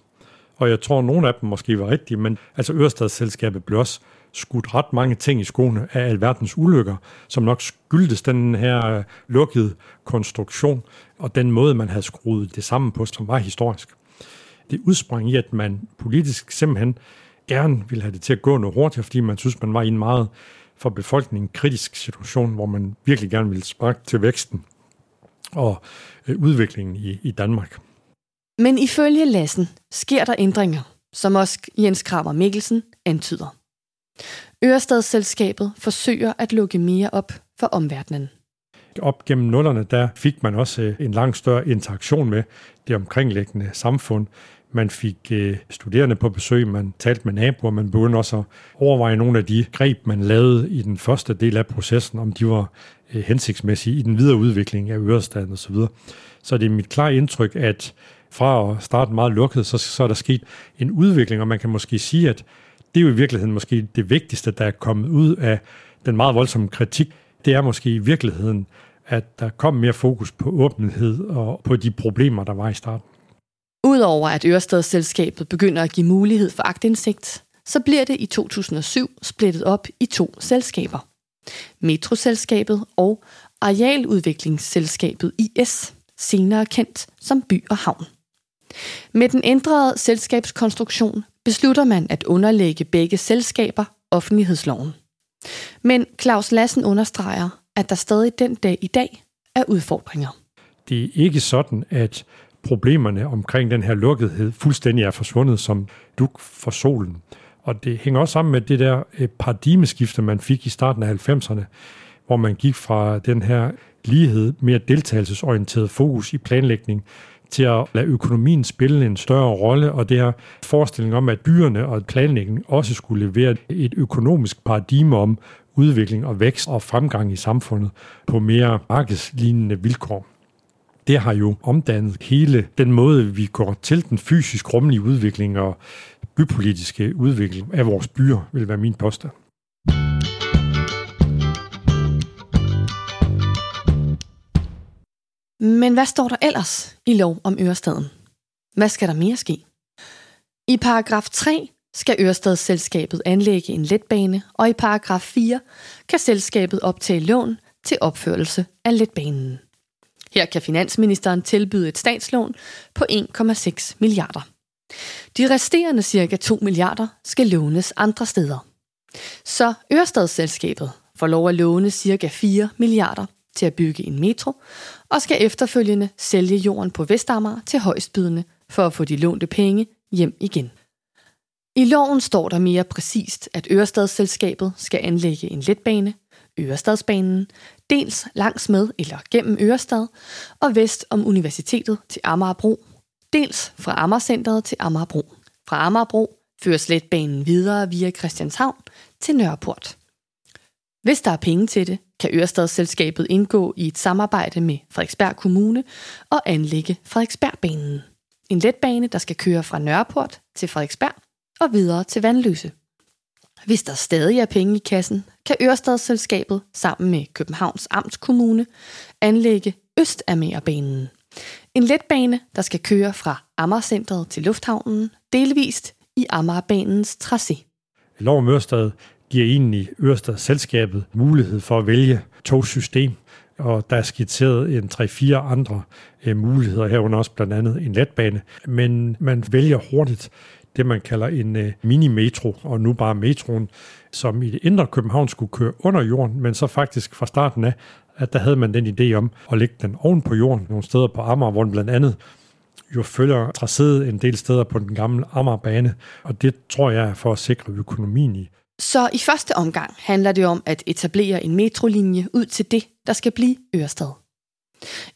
Og jeg tror, at nogle af dem måske var rigtige, men altså Ørestadsselskabet blev også skudt ret mange ting i skoene af alverdens ulykker, som nok skyldtes den her øh, lukkede konstruktion og den måde, man havde skruet det sammen på, som var historisk. Det udsprang i, at man politisk simpelthen gerne ville have det til at gå noget hurtigere, fordi man synes, man var i en meget for befolkningen kritisk situation, hvor man virkelig gerne ville sparke til væksten og øh, udviklingen i, i Danmark. Men ifølge Lassen sker der ændringer, som også Jens Kramer Mikkelsen antyder. Ørestadsselskabet forsøger at lukke mere op for omverdenen. Op gennem nullerne, der fik man også øh, en langt større interaktion med det omkringliggende samfund. Man fik øh, studerende på besøg, man talte med naboer, man begyndte også at overveje nogle af de greb, man lavede i den første del af processen, om de var øh, hensigtsmæssige i den videre udvikling af Ørestaden osv. Så, så det er mit klare indtryk, at fra at starte meget lukket, så, så er der sket en udvikling, og man kan måske sige, at det er jo i virkeligheden måske det vigtigste, der er kommet ud af den meget voldsomme kritik. Det er måske i virkeligheden, at der kom mere fokus på åbenhed og på de problemer, der var i starten. Udover at Ørestadsselskabet begynder at give mulighed for agtindsigt, så bliver det i 2007 splittet op i to selskaber. Metroselskabet og Arealudviklingsselskabet IS, senere kendt som By og Havn. Med den ændrede selskabskonstruktion beslutter man at underlægge begge selskaber offentlighedsloven. Men Claus Lassen understreger, at der stadig den dag i dag er udfordringer. Det er ikke sådan, at problemerne omkring den her lukkethed fuldstændig er forsvundet som duk for solen. Og det hænger også sammen med det der øh, paradigmeskifte, man fik i starten af 90'erne, hvor man gik fra den her lighed, mere deltagelsesorienteret fokus i planlægning, til at lade økonomien spille en større rolle, og det her forestilling om, at byerne og planlægningen også skulle levere et økonomisk paradigme om udvikling og vækst og fremgang i samfundet på mere markedslignende vilkår. Det har jo omdannet hele den måde, vi går til den fysisk rummelige udvikling og bypolitiske udvikling af vores byer, vil være min påstand. Men hvad står der ellers i lov om Ørestaden? Hvad skal der mere ske? I paragraf 3 skal Ørestadsselskabet anlægge en letbane, og i paragraf 4 kan selskabet optage lån til opførelse af letbanen. Her kan finansministeren tilbyde et statslån på 1,6 milliarder. De resterende cirka 2 milliarder skal lånes andre steder. Så Ørestadsselskabet får lov at låne cirka 4 milliarder til at bygge en metro, og skal efterfølgende sælge jorden på Vestamager til højstbydende for at få de lånte penge hjem igen. I loven står der mere præcist, at Ørestadsselskabet skal anlægge en letbane, Ørestadsbanen, dels langs med eller gennem Ørestad og vest om universitetet til Amagerbro, dels fra Amagercenteret til Amagerbro. Fra Amagerbro føres letbanen videre via Christianshavn til Nørreport. Hvis der er penge til det, kan Ørestadsselskabet indgå i et samarbejde med Frederiksberg Kommune og anlægge Frederiksbergbanen. En letbane, der skal køre fra Nørreport til Frederiksberg og videre til Vandløse. Hvis der stadig er penge i kassen, kan Ørestadsselskabet sammen med Københavns Amtskommune anlægge Østamagerbanen. En letbane, der skal køre fra Amagercentret til Lufthavnen, delvist i Amagerbanens tracé. Lov om Ørestad giver egentlig Ørestadsselskabet mulighed for at vælge togsystem, og der er skitseret en 3-4 andre øh, muligheder herunder også blandt andet en letbane, men man vælger hurtigt det, man kalder en øh, mini-metro, og nu bare metroen, som i det indre København skulle køre under jorden, men så faktisk fra starten af, at der havde man den idé om at lægge den oven på jorden, nogle steder på Amager, hvor den blandt andet jo følger tracéet en del steder på den gamle Amagerbane, og det tror jeg er for at sikre økonomien i. Så i første omgang handler det om at etablere en metrolinje ud til det, der skal blive Ørestad.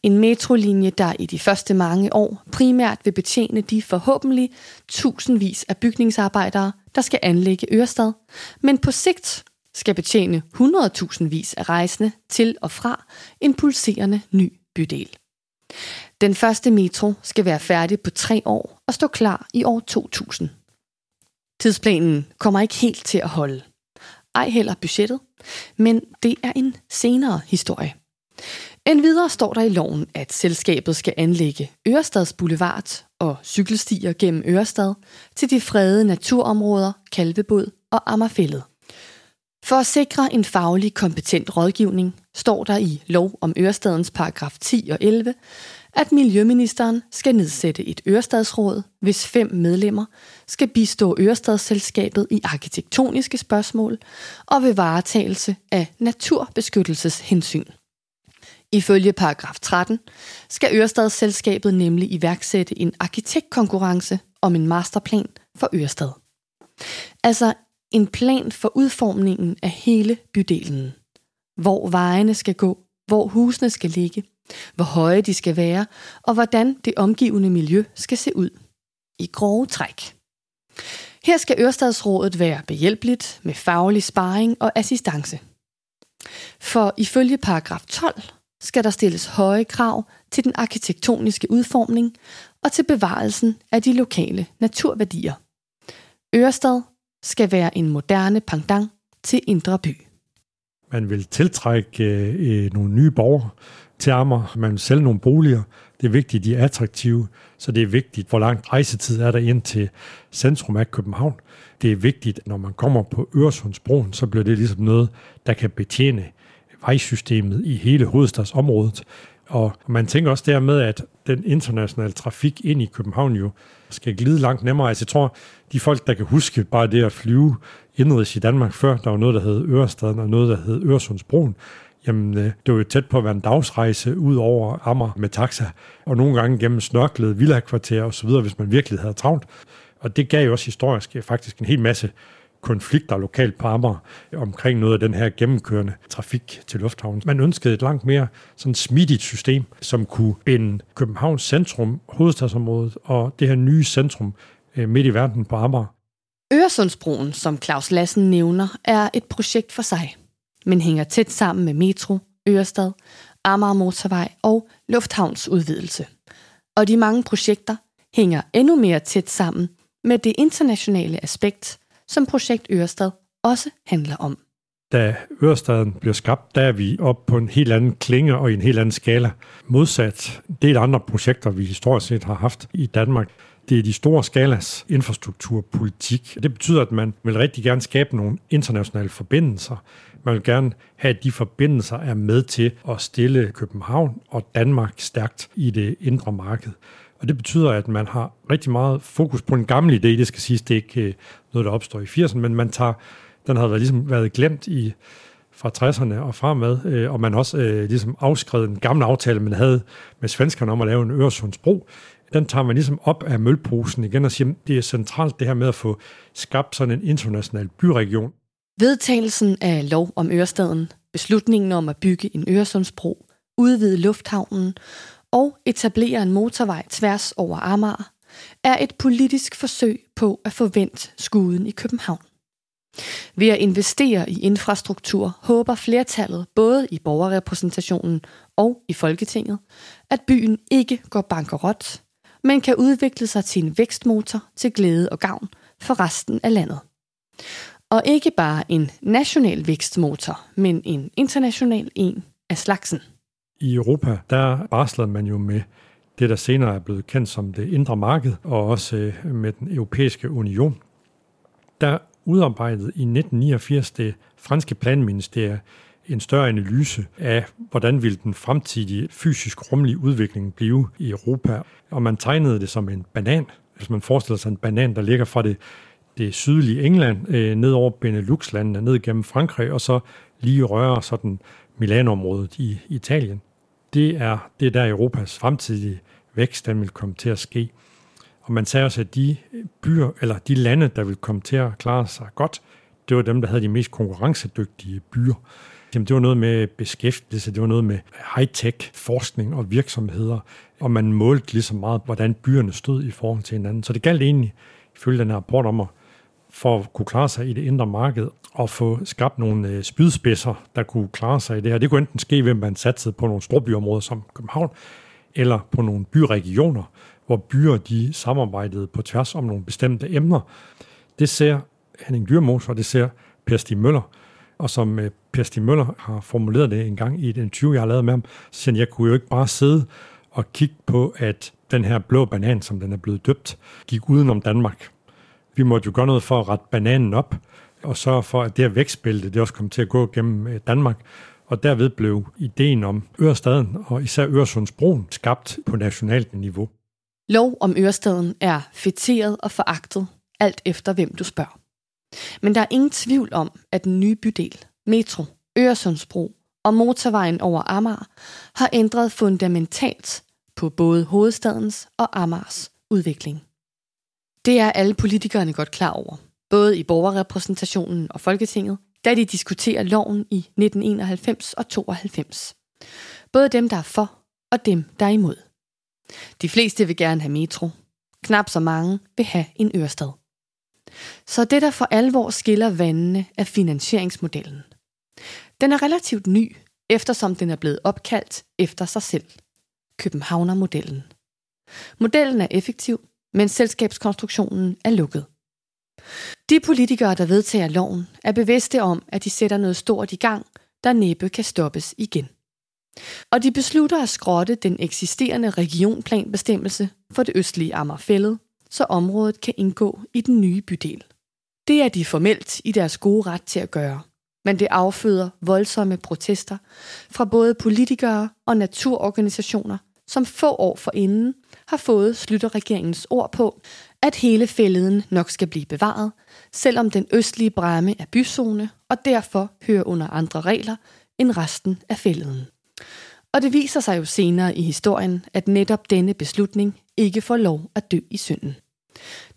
En metrolinje, der i de første mange år primært vil betjene de forhåbentlig tusindvis af bygningsarbejdere, der skal anlægge Ørestad, men på sigt skal betjene 100.000 vis af rejsende til og fra en pulserende ny bydel. Den første metro skal være færdig på tre år og stå klar i år 2000. Tidsplanen kommer ikke helt til at holde. Ej heller budgettet, men det er en senere historie. Endvidere står der i loven, at selskabet skal anlægge Ørestads Boulevard og cykelstier gennem Ørestad til de fredede naturområder Kalvebod og Ammerfællet. For at sikre en faglig kompetent rådgivning står der i lov om Ørestadens paragraf 10 og 11, at Miljøministeren skal nedsætte et Ørestadsråd, hvis fem medlemmer skal bistå Ørestadsselskabet i arkitektoniske spørgsmål og ved varetagelse af naturbeskyttelseshensyn. Ifølge paragraf 13 skal Ørestadsselskabet nemlig iværksætte en arkitektkonkurrence om en masterplan for Ørestad. Altså en plan for udformningen af hele bydelen. Hvor vejene skal gå, hvor husene skal ligge, hvor høje de skal være, og hvordan det omgivende miljø skal se ud. I grove træk. Her skal Ørestadsrådet være behjælpeligt med faglig sparring og assistance. For ifølge paragraf 12 skal der stilles høje krav til den arkitektoniske udformning og til bevarelsen af de lokale naturværdier. Ørestad skal være en moderne pendant til Indre By. Man vil tiltrække øh, øh, nogle nye borgere, til Amager. Man vil sælge nogle boliger. Det er vigtigt, de er attraktive, så det er vigtigt, hvor lang rejsetid er der ind til centrum af København. Det er vigtigt, når man kommer på Øresundsbroen, så bliver det ligesom noget, der kan betjene vejsystemet i hele hovedstadsområdet. Og man tænker også dermed, at den internationale trafik ind i København jo skal glide langt nemmere. Altså jeg tror, de folk, der kan huske bare det at flyve indrigs i Danmark før, der var noget, der hed Ørestaden og noget, der hed Øresundsbroen, jamen øh, det var jo tæt på at være en dagsrejse ud over Ammer med taxa, og nogle gange gennem snørklet villakvarter og så videre, hvis man virkelig havde travlt. Og det gav jo også historisk øh, faktisk en hel masse konflikter lokalt på Amager omkring noget af den her gennemkørende trafik til lufthavnen. Man ønskede et langt mere sådan smidigt system, som kunne binde Københavns centrum, hovedstadsområdet og det her nye centrum øh, midt i verden på Amager. Øresundsbroen, som Claus Lassen nævner, er et projekt for sig, men hænger tæt sammen med metro, Ørestad, Amager Motorvej og lufthavnsudvidelse. Og de mange projekter hænger endnu mere tæt sammen med det internationale aspekt, som projekt Ørestad også handler om. Da Ørestaden bliver skabt, der er vi op på en helt anden klinge og i en helt anden skala. Modsat det andre projekter, vi historisk set har haft i Danmark. Det er de store skalas infrastrukturpolitik. Det betyder, at man vil rigtig gerne skabe nogle internationale forbindelser. Man vil gerne have, at de forbindelser er med til at stille København og Danmark stærkt i det indre marked. Og det betyder, at man har rigtig meget fokus på en gammel idé. Det skal siges, det er ikke øh, noget, der opstår i 80'erne, men man tager, den har været, ligesom været glemt i fra 60'erne og fremad, øh, og man også øh, ligesom afskrevet en gammel aftale, man havde med svenskerne om at lave en Øresundsbro. Den tager man ligesom op af mølposen igen og siger, det er centralt det her med at få skabt sådan en international byregion. Vedtagelsen af lov om Ørestaden, beslutningen om at bygge en Øresundsbro, udvide lufthavnen og etablere en motorvej tværs over Amager, er et politisk forsøg på at forvente skuden i København. Ved at investere i infrastruktur håber flertallet både i borgerrepræsentationen og i Folketinget, at byen ikke går bankerot, men kan udvikle sig til en vækstmotor til glæde og gavn for resten af landet. Og ikke bare en national vækstmotor, men en international en af slagsen. I Europa, der barslede man jo med det, der senere er blevet kendt som det indre marked, og også øh, med den europæiske union. Der udarbejdede i 1989 det franske planministerium en større analyse af, hvordan ville den fremtidige fysisk rumlige udvikling blive i Europa. Og man tegnede det som en banan. Hvis man forestiller sig en banan, der ligger fra det, det sydlige England øh, ned over Benelux-landene, ned gennem Frankrig, og så lige rører sådan Milano-området i Italien. Det er, det er der Europas fremtidige vækst, den vil komme til at ske. Og man sagde også, at de byer, eller de lande, der vil komme til at klare sig godt, det var dem, der havde de mest konkurrencedygtige byer. Jamen, det var noget med beskæftigelse, det var noget med high-tech forskning og virksomheder, og man målte ligesom meget, hvordan byerne stod i forhold til hinanden. Så det galt egentlig, ifølge den her rapport om at for at kunne klare sig i det indre marked og få skabt nogle øh, spydspidser, der kunne klare sig i det her. Det kunne enten ske ved, at man satsede på nogle storbyområder som København, eller på nogle byregioner, hvor byer de samarbejdede på tværs om nogle bestemte emner. Det ser Henning Dyrmos, og det ser Per Stig Møller. Og som øh, Per Stig Møller har formuleret det en gang i et interview, jeg har lavet med ham, så siger han, jeg kunne jo ikke bare sidde og kigge på, at den her blå banan, som den er blevet døbt, gik udenom Danmark. Vi måtte jo gøre noget for at rette bananen op, og sørge for, at det her vækstbælte, det også kom til at gå gennem øh, Danmark. Og derved blev ideen om Ørestaden og især Øresundsbroen skabt på nationalt niveau. Lov om Ørestaden er fætteret og foragtet, alt efter hvem du spørger. Men der er ingen tvivl om, at den nye bydel, metro, Øresundsbro og motorvejen over Amager har ændret fundamentalt på både hovedstadens og Amagers udvikling. Det er alle politikerne godt klar over, både i borgerrepræsentationen og Folketinget, da de diskuterer loven i 1991 og 92. Både dem, der er for, og dem, der er imod. De fleste vil gerne have metro. Knap så mange vil have en Ørestad. Så det, der for alvor skiller vandene, er finansieringsmodellen. Den er relativt ny, eftersom den er blevet opkaldt efter sig selv. Københavnermodellen. Modellen er effektiv, men selskabskonstruktionen er lukket. De politikere, der vedtager loven, er bevidste om, at de sætter noget stort i gang, der næppe kan stoppes igen. Og de beslutter at skrotte den eksisterende regionplanbestemmelse for det østlige Amagerfællet, så området kan indgå i den nye bydel. Det er de formelt i deres gode ret til at gøre, men det afføder voldsomme protester fra både politikere og naturorganisationer, som få år forinden har fået Slytterregeringens ord på, at hele fælleden nok skal blive bevaret, selvom den østlige bræmme er byzone og derfor hører under andre regler end resten af fælleden. Og det viser sig jo senere i historien, at netop denne beslutning ikke får lov at dø i synden.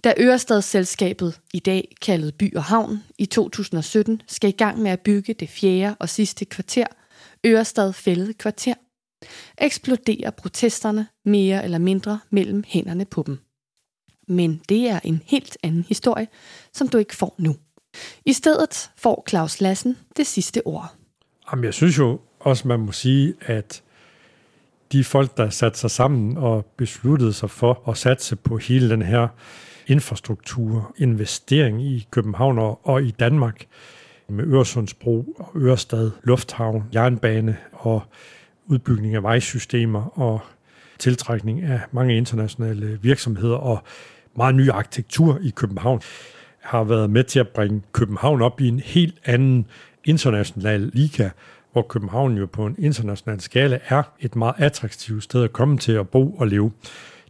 Da Ørestadsselskabet, i dag kaldet By og Havn, i 2017 skal i gang med at bygge det fjerde og sidste kvarter, Ørestad Fældet Kvarter, eksploderer protesterne mere eller mindre mellem hænderne på dem. Men det er en helt anden historie, som du ikke får nu. I stedet får Claus Lassen det sidste ord. Jamen, jeg synes jo også, man må sige, at de folk, der satte sig sammen og besluttede sig for at satse på hele den her infrastruktur, investering i København og i Danmark med Øresundsbro og Ørestad, Lufthavn, jernbane og udbygning af vejsystemer og tiltrækning af mange internationale virksomheder og meget ny arkitektur i København har været med til at bringe København op i en helt anden international liga, hvor København jo på en international skala er et meget attraktivt sted at komme til at bo og leve.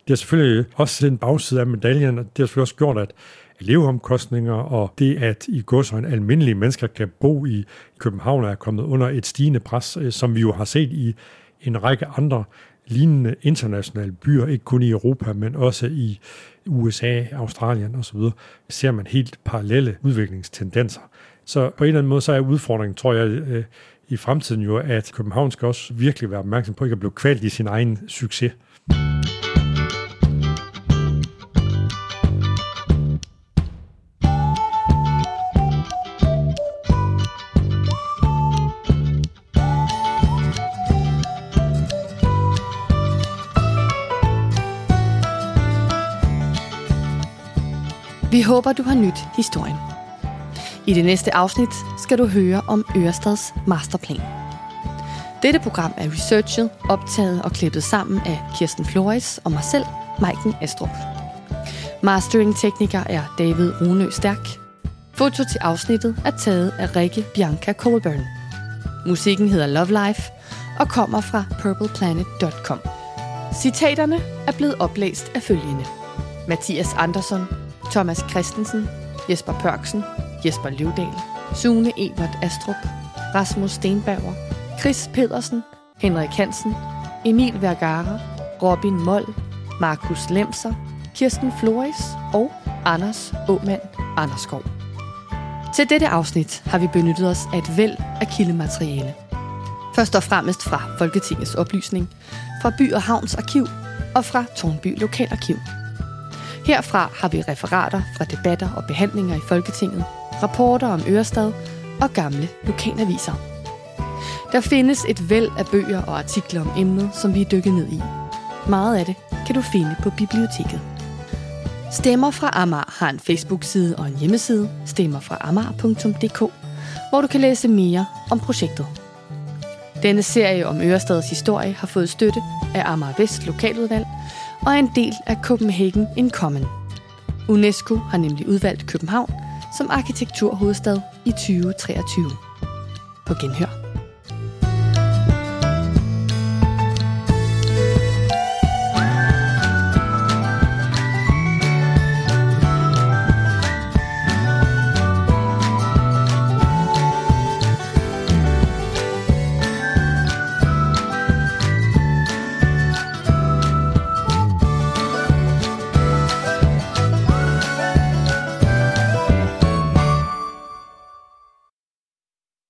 Det er selvfølgelig også en bagside af medaljen, og det har selvfølgelig også gjort, at leveomkostninger og det, at i en almindelige mennesker kan bo i København, er kommet under et stigende pres, øh, som vi jo har set i en række andre lignende internationale byer, ikke kun i Europa, men også i USA, Australien osv., ser man helt parallelle udviklingstendenser. Så på en eller anden måde, så er udfordringen, tror jeg, øh, i fremtiden jo, at København skal også virkelig være opmærksom på ikke at blive kvalt i sin egen succes. Vi håber, du har nyt historien. I det næste afsnit skal du høre om Ørestads masterplan. Dette program er researchet, optaget og klippet sammen af Kirsten Flores og mig selv, Maiken Astrup. Mastering-tekniker er David Rune Stærk. Foto til afsnittet er taget af Rikke Bianca Colburn. Musikken hedder Love Life og kommer fra purpleplanet.com. Citaterne er blevet oplæst af følgende. Mathias Andersson, Thomas Christensen, Jesper Pørksen, Jesper Løvdal, Sune Evert Astrup, Rasmus Stenbauer, Chris Pedersen, Henrik Hansen, Emil Vergara, Robin Moll, Markus Lemser, Kirsten Floris og Anders Åmand Anderskov. Til dette afsnit har vi benyttet os af et væld af kildemateriale. Først og fremmest fra Folketingets oplysning, fra By og Havns Arkiv og fra Tornby Lokalarkiv. Herfra har vi referater fra debatter og behandlinger i Folketinget, rapporter om Ørestad og gamle lokalaviser. Der findes et væld af bøger og artikler om emnet, som vi er dykket ned i. Meget af det kan du finde på biblioteket. Stemmer fra Amager har en Facebook-side og en hjemmeside, stemmerfraamager.dk, hvor du kan læse mere om projektet. Denne serie om Ørestads historie har fået støtte af Amager Vest Lokaludvalg og er en del af Copenhagen in Common. UNESCO har nemlig udvalgt København som arkitekturhovedstad i 2023. På genhør.